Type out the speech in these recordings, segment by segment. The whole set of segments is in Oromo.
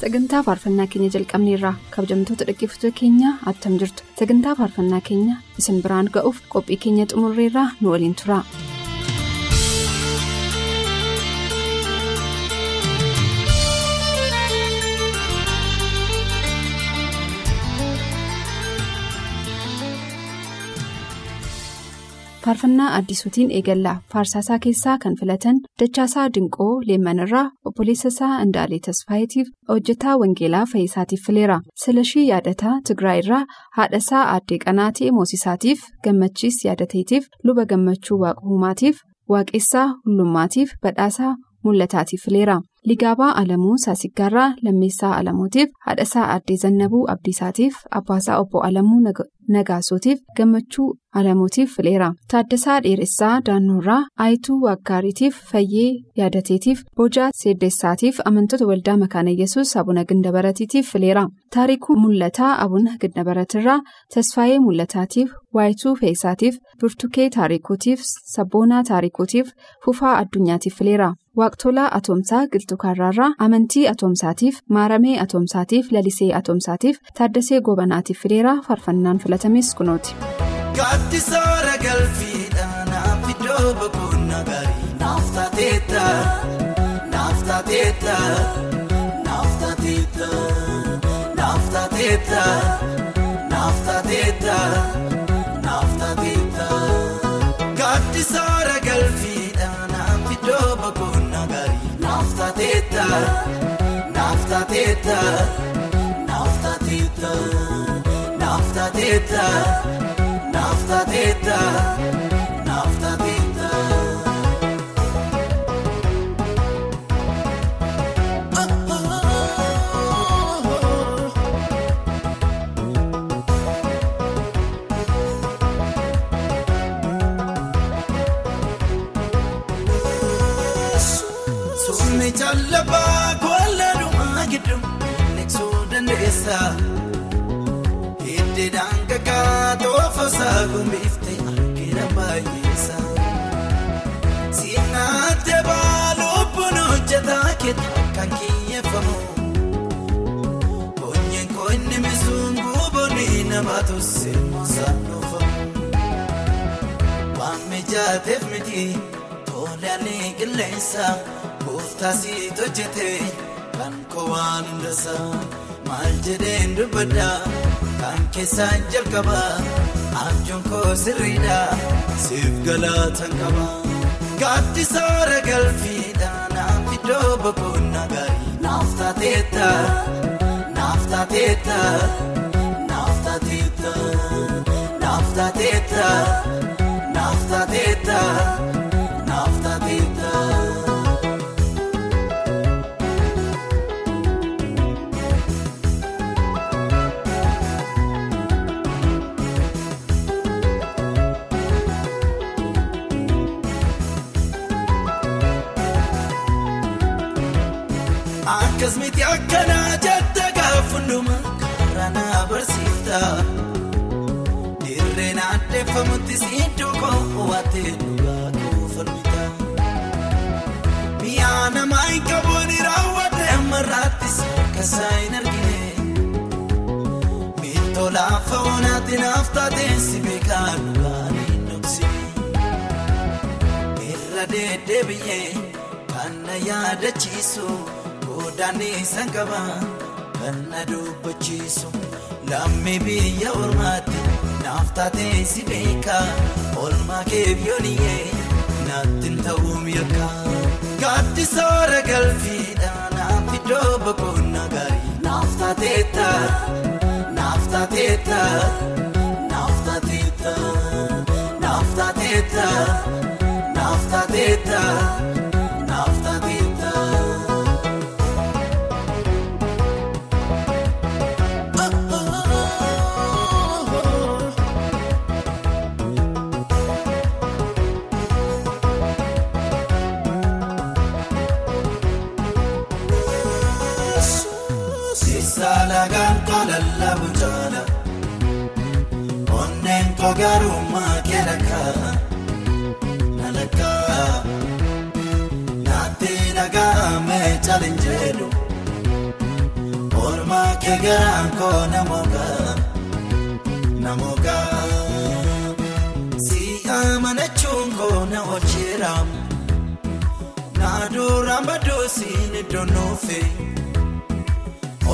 Sagantaa faarfannaa keenya jalqabneerraa kabajamtoota dhaggeeffattoota keenyaa attam jirtu sagantaa faarfannaa keenya isin biraan ga'uuf qophii keenya xumurreerraa nu waliin tura. Faarfannaa addisuutiin eegallaa faarsaasaa keessaa kan filatan dachaasaa dinqoo leemmanirraa obboleessa isaa indaalee tasfaayitiif hojjetaa wangeelaa fayyisaatiif fileera silashii yaadataa tigraayirraa haadhasaa aaddee qanaatee moosisaatiif gammachiis yaadateetiif luba gammachuu waaqumaatiif waaqessaa hullummaatiif badhaasaa mul'ataatiif fileera ligaabaa alamuu saasiggaarraa lammeessaa alamuutiif haadhasaa aaddee zannabuu abdiisaatiif abbaasaa obbo alamuu nagaasootiif gammachuu alamuutiif fileera. Taaddasaa dheeressaa daannoorraa aayituu waaggaariitiif fayyee yaadateetiif boojaa seeddeessaatiif amantoota waldaa makaana yesus abuna gindabaratiitiif fileera. Taarikuu mul'ataa abuna gindabaratirraa tasfaayee mul'ataatiif waayituu fe'isaatiif burtukee taarikuutiif sabboonaa taarikuutiif fufaa addunyaatiif fileera waaqtolaa atoomsaa qilxukaarraarraa amantii atoomsaatiif maaramee atoomsaatiif lalisee atoomsaatiif taaddasee gobanaatiif fileera faarfannaan filatames kunooti. Gaaddisoora galfiidhaan iddoo boqonnaa gaarii naaf taateetta naaf taateetta naaf taateetta naaf taateetta taateetta naaf taateetta naaf taateetta naaf taateetta. Naaftateeta naaftateeta. Dandeessa. Hiddeedhaan kakkaa toofosaa gumbiiftee argina baay'eessa. Siinaattee baalubbuun hojjetaa keetaa kan kiyyeeffamu. Koonyeen koonni misuun guuboonni nama tolsee moosaan dhuunfamu. Waan mijaateef miti tolaalee qilleensa gooftaasii hojjetee kan kowaan hundasaa maal jedheen dubbaddaa. Kan keessaan jalqabaa abjuun koo sirriidha siif galaataan qaba. Gaaddisoora galfiidhaan iddoo boqonnaa gaarii naaf taateetta naaf taateetta naaf taateetta naaf taateetta naaf taateetta barsiifta. Dirreen addeeffamutti siddoo koo waatee dhugaa kuufamita. Mi'a namaa hin qabuun raawwate ammarraattis akkasaa hin argine. Miiltola fa'oonaatti naaf taatee si beekaa dhugaa hin dhoksine. Irra deddeebi'ee kan na yaadachiisu. Godaanni sangaba kan na dubbachiisu Lammii biyya ormaatti naaf taatee si beekaa Olmaa kee biyyooliyee naatti ta'uu mirkaa. Gaatti soora galfiidhaan naaf iddoo boqonnaa gaarii. Naaf taatee taa, naaf taatee taa, naaf taatee taa, naaf taatee taa, naaf taatee taa. Garaan koo namoogaa namoogaa si amanachuun koo na oolcheeraam na duraan badduusiin iddoo nuufe.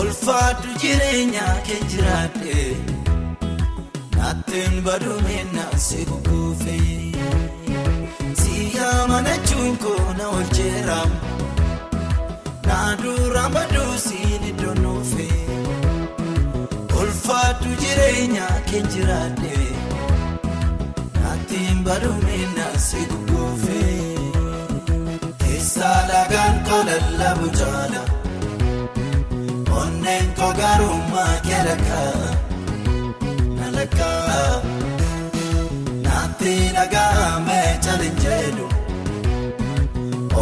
Olfaatu jireenya kee jiraate Naatiin baduumina si kukuufe Si amanachuun koo na oolcheeraam Na jireenya kee jiraate Naatiin baduumina si kukuufe Keessaa lagaan koo lallabu jaala. Onneen koo garummaa keelakaa nalakaa naatti dhaga'ame caalin jedhu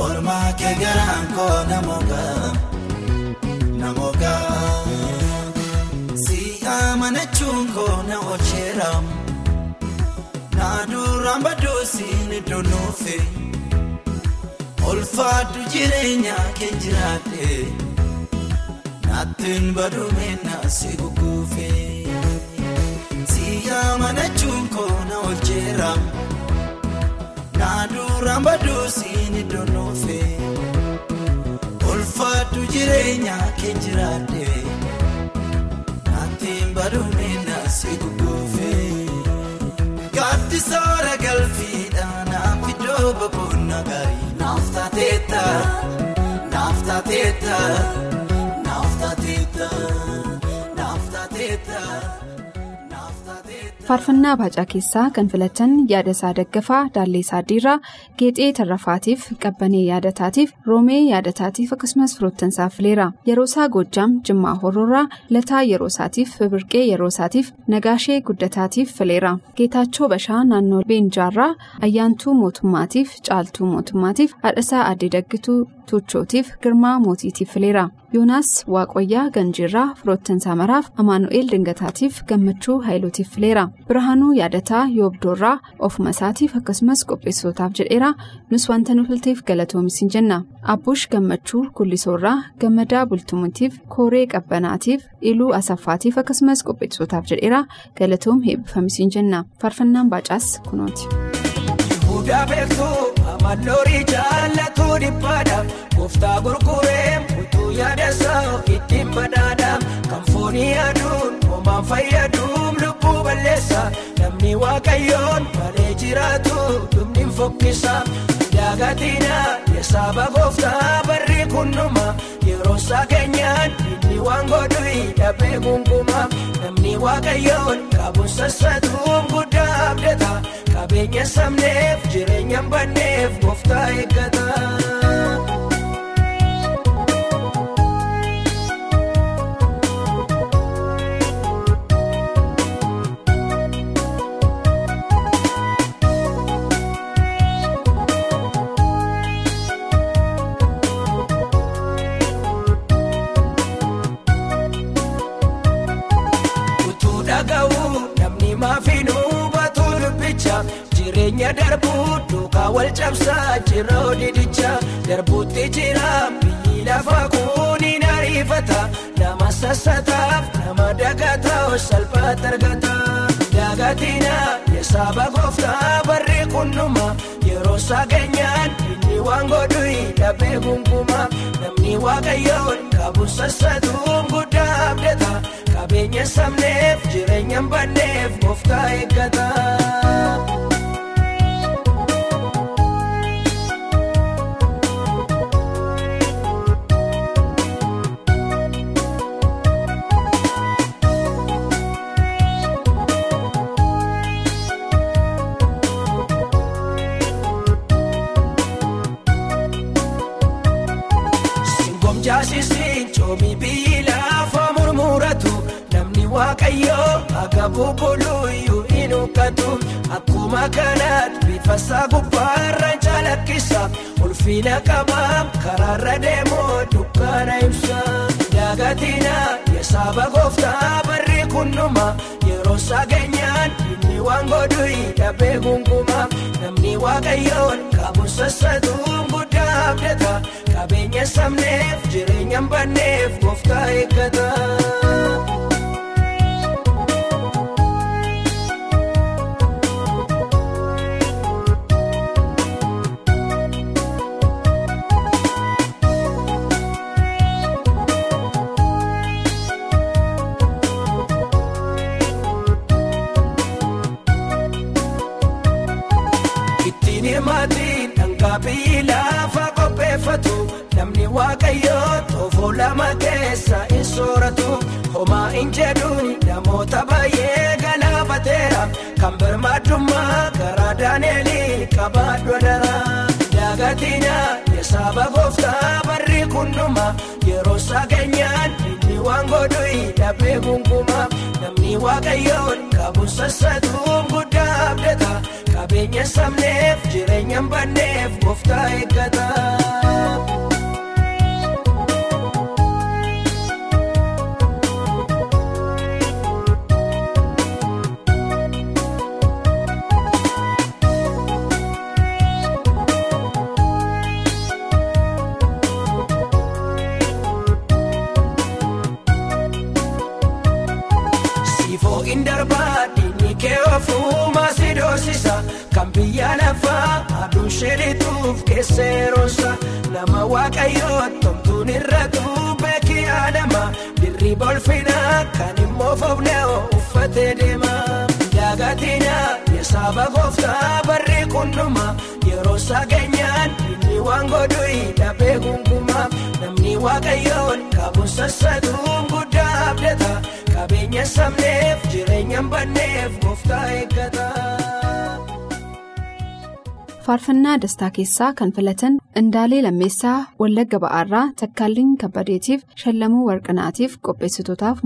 oolmaa kee garaan koo namoogaa amanachuun koo na oolcheeraam na duraan badduusiin iddoo nuufe olfaatu jireenya kee jiraate. Naatiin baduumina si kukuufe si amanachuun koo na oolcheeraam na duraan baduusiin iddoo nuufe olfaatu jireenya kee jiraate gaaddisoora galfiidhaan naaf iddoo boqonnaa gaarii naaf taateetta naaf taateetta. Faarfannaa baacaa keessaa kan filatan yaada isaa daggafaa daalleessaa diiraa geexee tarrafaatiif qabbanee yaadataatiif roomee yaadataatiif akkasumas firoottansaa fileera. Yeroo isaa goojjaam jimmaa hororraa lataa yeroo isaatiif birqee yeroo isaatiif nagaashee guddataatiif fileera. Geetaachoo bashaa naannoo beenjaarraa ayyaantuu mootummaatiif caaltuu mootummaatiif haadhasaa addee daggituu tuuchootiif girmaa mootiitiif fileera yoonaas waaqoyyaa ganjiirraa firoottansaa maraaf amaanu'eel dingataatiif gammachuu haayiluutiif fileera birhaanuu yaadataa yoobdoorraa ofuma isaatiif akkasumas qopheessootaaf jedheera nus wanta nu filteef galatoomis jenna abbuush gammachuu gullisoorraa gammadaa bultumutiif kooree qabbanaatiif iluu asaffaatiif akkasumas qopheessootaaf jedheera galatoom heebbifamis jenna faarfannaan baacaas kunooti. Yaada isaa ittiin badhaadha kan foonii aduun homaan fayyaduun lubbuu balleessa namni waaqayyoon malee jiraatu dhumni fokkisa daagatina yesaaba gooftaa barri kunnuma yeroo isaa keenyaan inni waan godhu dhabee gungumaa namni waaqayyoon qabuun sassatuun guddaa abdata. qabeenya sabneef jireenya banneef banneef gooftaa eeggata. Akkuma kanaatti bifa isaa gubbaarra calaqqisa ulfina qabaam karaarra deemoo dukkaana ibsa daagatina yesaaba gooftaa barri kunnuma yeroo sageenyaan inni waan godhu hidhabee gunguma namni waaqayyoon qabu sassatuun guddaa abdata qabeenya sabneef jireenya hin banneef gooftaa eeggata. Kunnuma yeroo sageenyaan inni waan godhu hidhabee gunguma namni waaqayyoon qabu sassatuun guddaa abdata qabeenya sabneef jireenya hin banneef gooftaa eeggata. Sheelituuf keesseerosa nama waaqayyoo tomtuun irratu beekii adama dirriba ulfinaa kan immoo foofnee uffatee deema daagatina yesaaba gooftaa barri kunnuma yeroo sageenyaan inni waan godhu hidhabee gunguma namni waaqayyoon qabu sassatuun guddaa abdata qabeenya sabneef jireenya banneef gooftaa eeggata. Faarfannaa dastaa keessaa kan filatan indaalee lammeessaa wallagga ba'aarraa takkaalliin kabbadeetiif shallamuu warqinaatiif qopheessitootaaf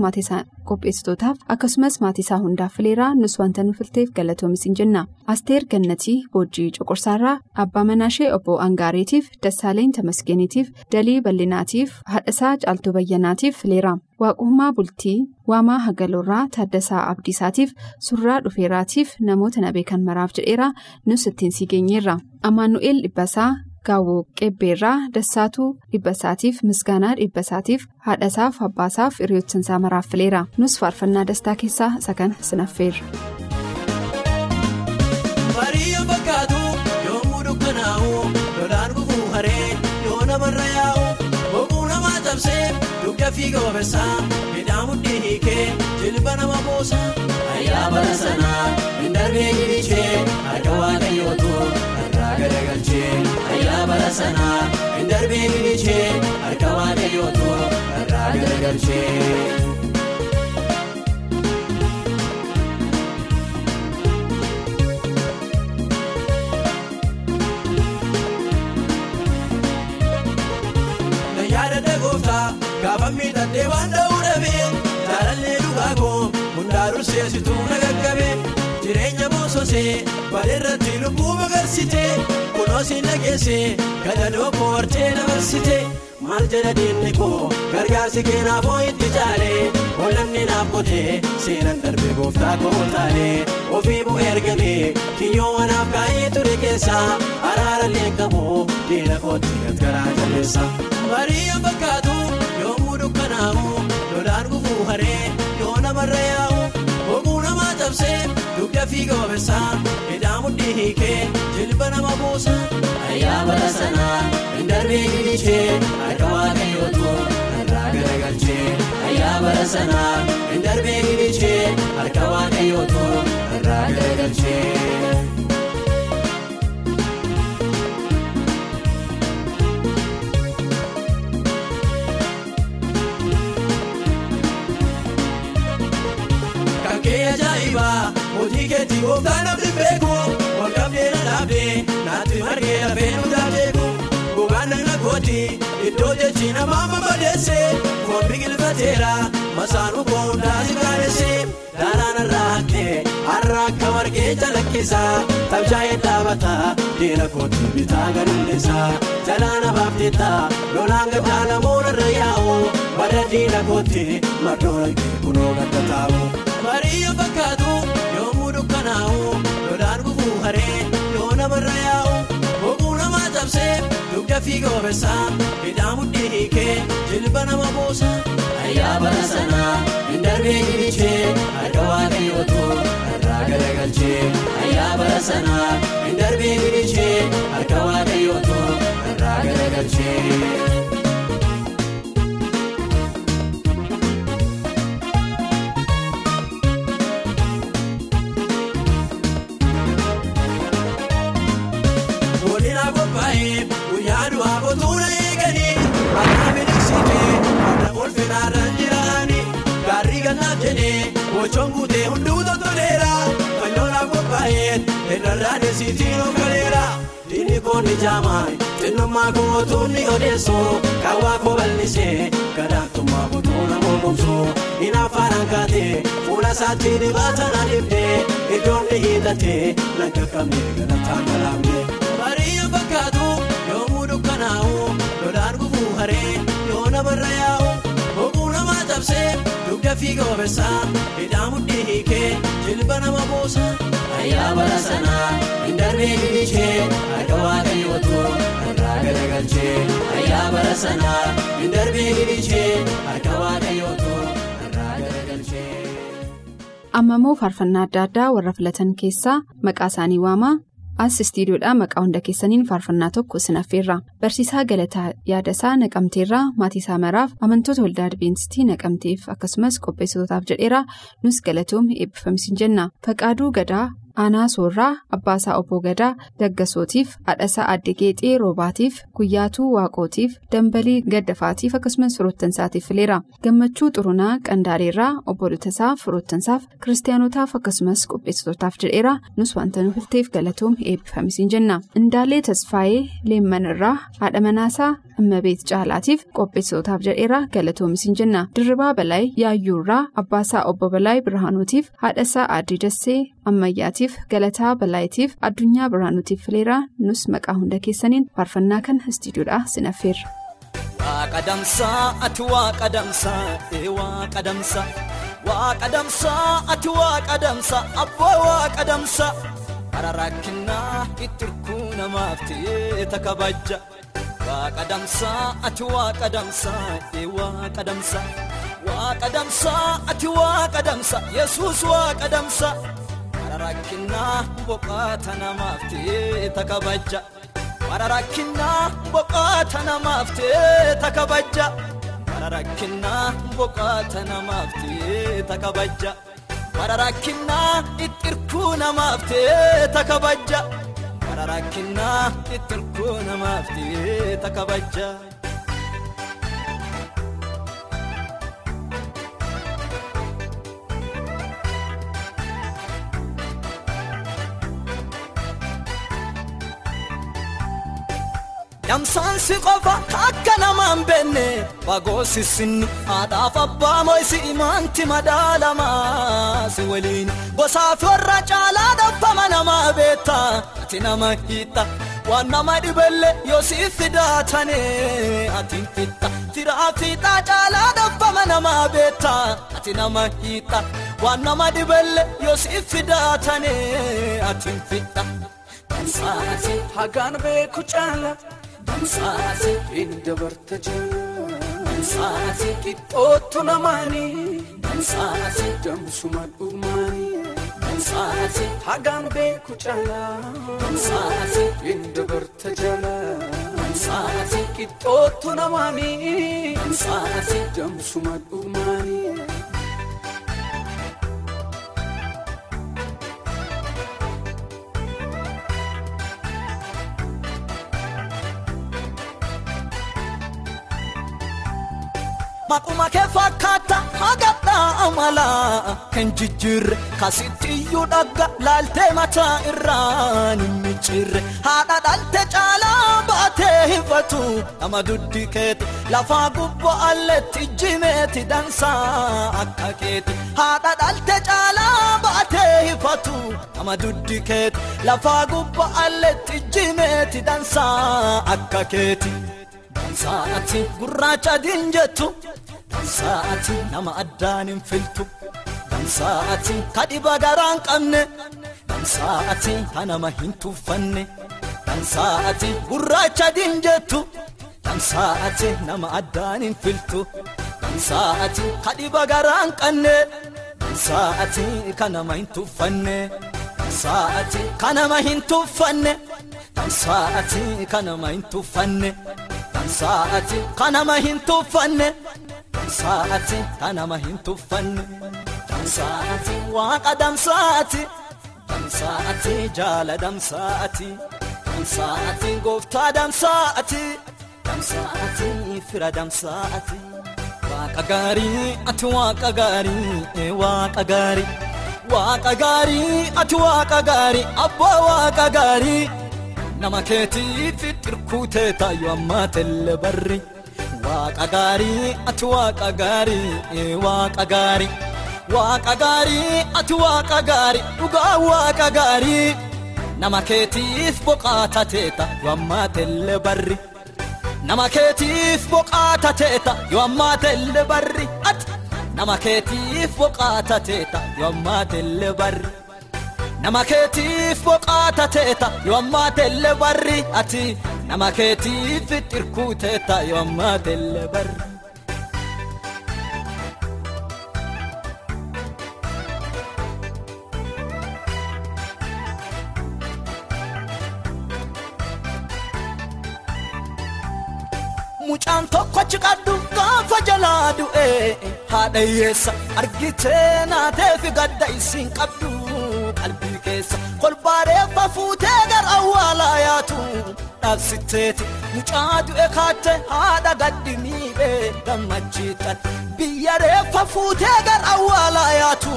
akkasumas maatiisaa hundaaf fileeraa nus wanta nu filteef galatoomis hin jenna asteer gannatii boojjii coqorsaarraa abbaa manaashee obbo angaareetiif dassaaleen tamasgeeniitiif dalii bal'inaatiif haadhasaa caaltuu bayyanaatiif fileera waaqummaa bultii waamaa hagaloorraa taaddasaa abdiisaatiif surraa dhufeeraatiif namoota na beekan maraaf jedheera. Nus ittiin sii geenyeerra. Amaanu'eel dhibbasaa gaawoo qebbeerraa dassaatuu dhibbasaatiif misgaanaa dhibbasaatiif haadhasaaf abbaasaaf hiriyoottansaa maraaf fileera. Nus faarfannaa dastaa keessaa isa kana sinaffeerra. Dugda fiiga wabeessaa midhaan mudhii hiikee jilba nama buusa ayyaa bara sanaa hin darbee gilichee harka waaqayyootu irraa garagalchee ayyaa bara sanaa hin darbee gilichee harka waaqayyootu irraa garagalchee. Boososee bareerratti lubbuu magarsitee kunoo siin dhageessee gadadoo koo hortee dabarsitee maal jedha diinni koo gargaarsi keenaafoo itti caalee hollanni naaf qotee seenan darbee gooftaa koo taalee ofii bu'ee ergamee kiyyoo wanaaf kaa'ee ture keessaa araarallee qabu diina kootti garaa jabeessa. Dugda fiiga wabeessaa midhaan mudhii hiikee jilba nama buusa ayyaa bara sanaa hin darbee gilichee harka waaqayyootu irraa garagalchee ayyaa bara sanaa hin darbee gilichee harka waaqayyootu irraa garagalchee. Namaa mabadeesse foon biqilfateera masaanuu koondaa si gaadhesse haqqee har'a akka margee calaqqisa tabshaa'ee dhaabata diina kootti bitaa gadulleessa jalaana baafteetta lolaan gaddaa namoota irra yaa'u bada diina kootti maddoon argee kunoo gadda taa'u. Mariyaa fakkaatu yoomuu dukkanaa'u lolaan gufuu haree cabsee dugda fiiga obeessaa hidhaa mudhii hiikee jilba nama buusa. Ayyaa bara sanaa hin darbee gilichee harka waaqayyootu irraa garagalchee. Ayyaa bara sanaa hin darbee gilichee harka waaqayyootu irraa garagalchee. Akka kolfinaarraan jiraanii gaarii gannaaf jedhee bocoon guutee hunduu toltoleera fayyoodhaaf qophaa'ee irrarraan eessitiin of galeera diinni koonni jaamaan xinnummaa kootuunni odeessoo kaawwaa koo bal'isee gadaantummaa bootuuna mormomsoo inaaffaadhaan kaatee fuula isaatti dibaatan adiibdee iddoon ni hiitatee laga qabnee galataan galaafnee. Mariyaa fakkaatu yoomuu dukkanaa'u lolaan gufuu haree yoo namarra yaa'u cabsee dugda fiiga obeessaa hidhaa mudhii hiikee jilba nama buusa. Ayyaa bara sanaa hin darbee gilichee harka waaqayyootu irraa garagalchee. Ayyaa bara sanaa hin darbee gilichee harka waaqayyootu irraa garagalchee. Ammamoo faarfannaa adda addaa warra filatan keessaa maqaa isaanii waamaa as istiidiyoodhaa maqaa hunda keessaniin faarfannaa tokko isin affeerra. Barsiisaa galataa yaadasaa naqamteerraa maatii isaa maraaf amantoota waldaa adibeentistii naqamteef akkasumas qopheessitootaaf jedheera. Nus galatoomii eebbifamsiin jenna. Faqaaduu gadaa aanaa soorraa abbaasaa obbo gadaa daggasootiif haadhasaa adde geexee roobaatiif guyyaatuu waaqootiif dambalii gaddafaatiif akkasumas firoottansaatiif fileera. Gammachuu xurunaa qandaareerraa obbo Dutasaa firoottansaaf kiristaanotaaf akkasumas qopheessitootaaf jedheera. Nus wanta nu filteef galatoomii eebbifamsiin jenna. Indaalee tasfaayee leemmanirraa haadha manaasaa immabeet caalaatiif qopheessitootaaf jedheera galatoomisiin jenna. Dirribaa balaay yaayyuurraa abbaasaa obbo balaay birhaanuutiif haadhasaa addee dassee ammayyaatiif galataa balaayitiif addunyaa birhaanuutiif fileera nus maqaa hunda keessaniin faarfannaa kan istiidiyoodhaa sin affeerra. Waaqa damsaa ati waaqa damsaa ee waaqa damsaa waaqa damsaa ati waaqa damsaa abbaa waaqa damsaa bara rakkinaa itti hirkuu namaaf ta'ee takabajja waaqa damsaa ati waaqa damsaa ee waaqa damsaa waaqa damsaa ati waaqa damsaa yesuus waaqa damsaa bara rakkinaa boqaata namaaf ta'ee takabajja. Bara rakkinaa boqaata namaaf ta'ee takabajja. Bara rakkinaa boqaata namaaf ta'ee takabajja. Bara rakkinaa ittirkuu namaaf ta'ee takabajja. Bara rakkinaa ittirkuu namaaf ta'ee takabajja. Damsaansi qofa akka namaan beenne fagoosi sinni haadhaaf abbaa moo'isi imaanti madaalamaa si waliin. Gosaaf warra caalaa dhabbama namaa beekta ati nama hiitta waan nama dhibelle yoo siif fidaatane ati fitta firaa fiixaa caalaa dhabbama namaa beekta ati nama hiitta waan nama dhibelle yoo siif fidaatane ati fitta. Hagaan beeku caala damsaansi. hin dabarta jala Damsaasi, qixxootu namaanii damsaasi, damsuma dhugmaanii damsaasi, hagaan beeku caala damsaasi, hin dabarta jala damsaasi, qixxootu namaanii damsaasi, damsuma dhugmaanii. Maquma kee fakkaata hagadhaa amalaa kan jijjiirre kasittiyyuu dhagga laaltee mataa irraan hin micciirre haadha dhalte caalaa baatee hifatu nama duddi keeti lafaa gubbo alletti jimeeti dansaa akka keeti haadha dhalte caalaa baatee hifatu nama duddi keeti lafaa gubbo alletti jimeeti dansaa akka keeti. Dansaati gurraacha adiin jettu Dansaati nama addaan hin filtu. Dansaati kadhiba garaan qabne. Dansaati ka nama hin tuffanne. Dansaati gurraacha adiin jettu. Dansaati nama addaan hin filtu. Dansaati kadhiba garaan qabne. Dansaati ka nama hin tuffanne. Dansaati ka nama hin tuffanne. Dansaati ka nama hin tuffanne. Dansaati kanama hin tuffanne Dansaati kanama hin tuffanne Dansaati waaqa damsaati. Dansaati jaala damsaati. Damsaati gooftaa damsaati. Damsaati fira damsaati. Waaqa gaarii ati waaqa gaarii waaqa gaarii. Waaqa gaarii ati waaqa gaarii abbaa waaqa gaarii. Nama keetiif xirkuutee taayyo ammaa telle barri waaqa gaarii ati waaqa gaarii waaqa gaarii waaqa gaarii ati waaqa gaarii dhugaa waaqa gaarii nama keetiif boqaata teeta yoo ammaa telle barri. Nama keetiif boqaata teeta yoo ammaa telle barri. Ati nama keetiif boqaata teeta yoo ammaa telle barri. Nama keetiif boqaata teeta yoo ammaa telle barri ati nama keetiif xirkuu teeta yoo ammaa telle barri. Mucaan tokko achi qaddu gaafa jalaa du'e haadha hiyyeessa argitee naateefi gadda isiin qabdu. Keessa. Kolbaareeffa fuutee gara awwaalaa yaatu. Dhaabsitteeti mucaa du'e kaatte haadha gaddi miidhee gammachiidhan biyya reeffa fuutee gara awwaalaa yaatu.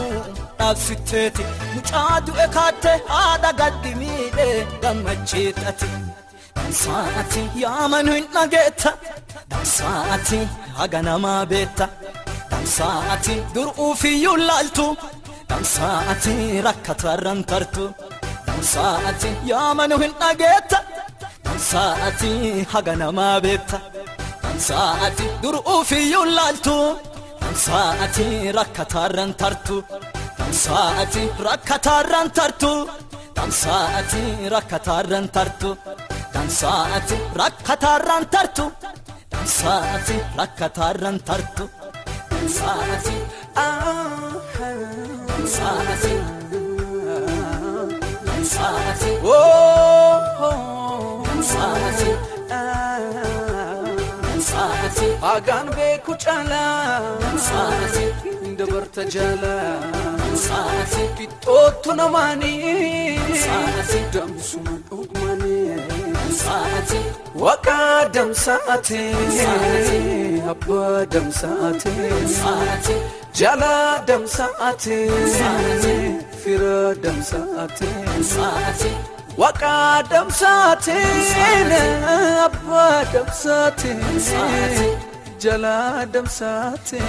Dhaabsitteeti mucaa du'e kaatte haadha gaddi miidhee gammachiidhati dansaati yaamanu hin dhageetta dansaati haga namaa beetta. Dansaati dur ufiyyuu laaltu dansaati rakkatarran tartu. Dansaati yaamanu hin dhageetta dansaati haga namaa beetta dansaati dur ufiyyuu laaltu tartu. Dansaati rakkatarran tartu. Dansaati rakkatarran tartu. Dansaati rakkatarran tartu. Dansaati rakkatarran tartu. Dansaati dansaati dansaati dansaati dansaati Hagaan beeku caalaa dabarta jaalaa qixxoottu namaanii damsuma dhugmanii Waaqaa damsaate Saati. abbaa damsaate jaalaa damsaate fira damsaate Waaqaa damsaate abbaa damsaate jaalaa damsaate.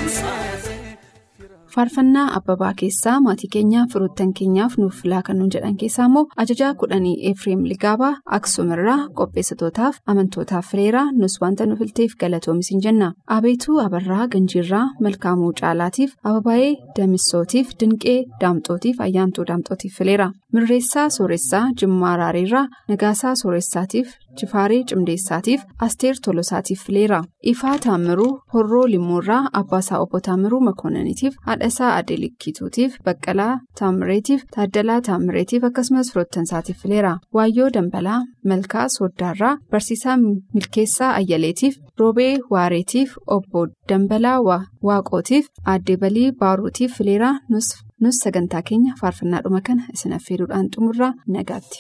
Faarfannaa Abbabaa keessaa maatii keenyaa firoottan keenyaaf nuuf filaa kan nuun jedhan keessaa immoo ajajaa kudhanii Efreem Ligaabaa Aksuumirraa qopheessitootaaf amantootaaf fireeraa nus wanta nu filteef galatoomis hin jenna. Abeetuu Abarraa Ganjiirraa Malkaamuu Caalaatiif Ababaayee Damissootiif Dinqee Daamxootiif Ayyaantuu Daamxootiif fileera. Mirreessaa Sooressaa Jimmaa Raariirraa Nagaasaa Sooressaatiif Jifaarii Cimdeessaatiif Asteer Tolosaatiif fileera. Ifaa Taammiruu Horroo Limmuurraa Abbaasaa Obbo Taammiruu Makoonaniitiif Haadhasaa Adeelikkituutiif Baqqalaa Taammireetiif Taaddalaa Taammireetiif akkasumas firoottansaatiif fileera. Waayyoo Dambalaa Malkaa Sooddaarraa Barsiisaa Milkeessaa Ayyaleetiif Roobee Waareetiif Obbo Dambalaa Waaqootiif Aadde Balii Baaruutiif fileera. Nus nus sagantaa keenya faarfannaadhuma kana isin affeeruudhaan xumurraa nagaatti.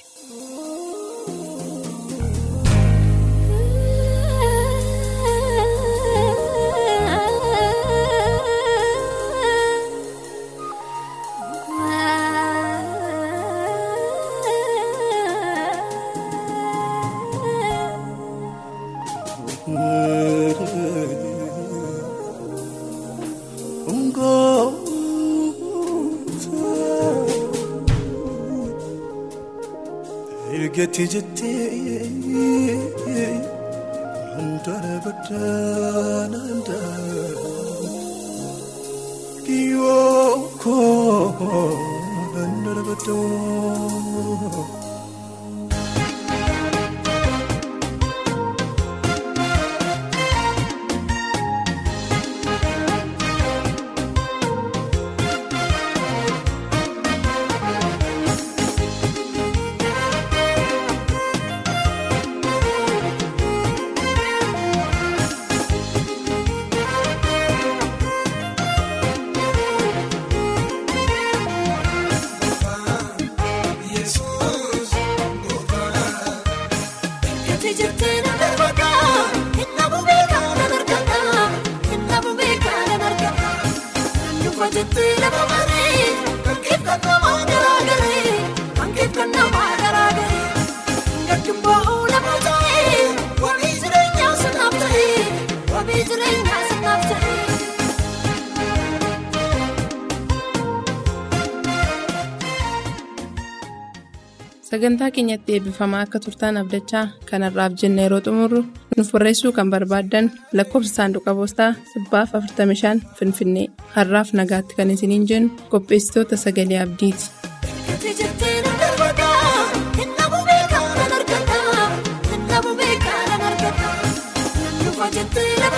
Go. Ergatti jettee handaara baddaananda yoo koo handaara baddaa. Waanti jirti na gargaaraa, kenna bubee kaana gargaaraa, kenna bubee kaana gargaaraa, naannoo waanti jirti na gargaaraa. Sagantaa keenyatti eebbifamaa akka turtaan abdachaa kanarraaf jenna yeroo xumurru nuuf barreessuu kan barbaaddan lakkoofsa saanduqa poostaa 45 finfinnee har'aaf nagaatti kan isiniin jennu qopheessitoota sagalee abdiiti. Kaleessa jira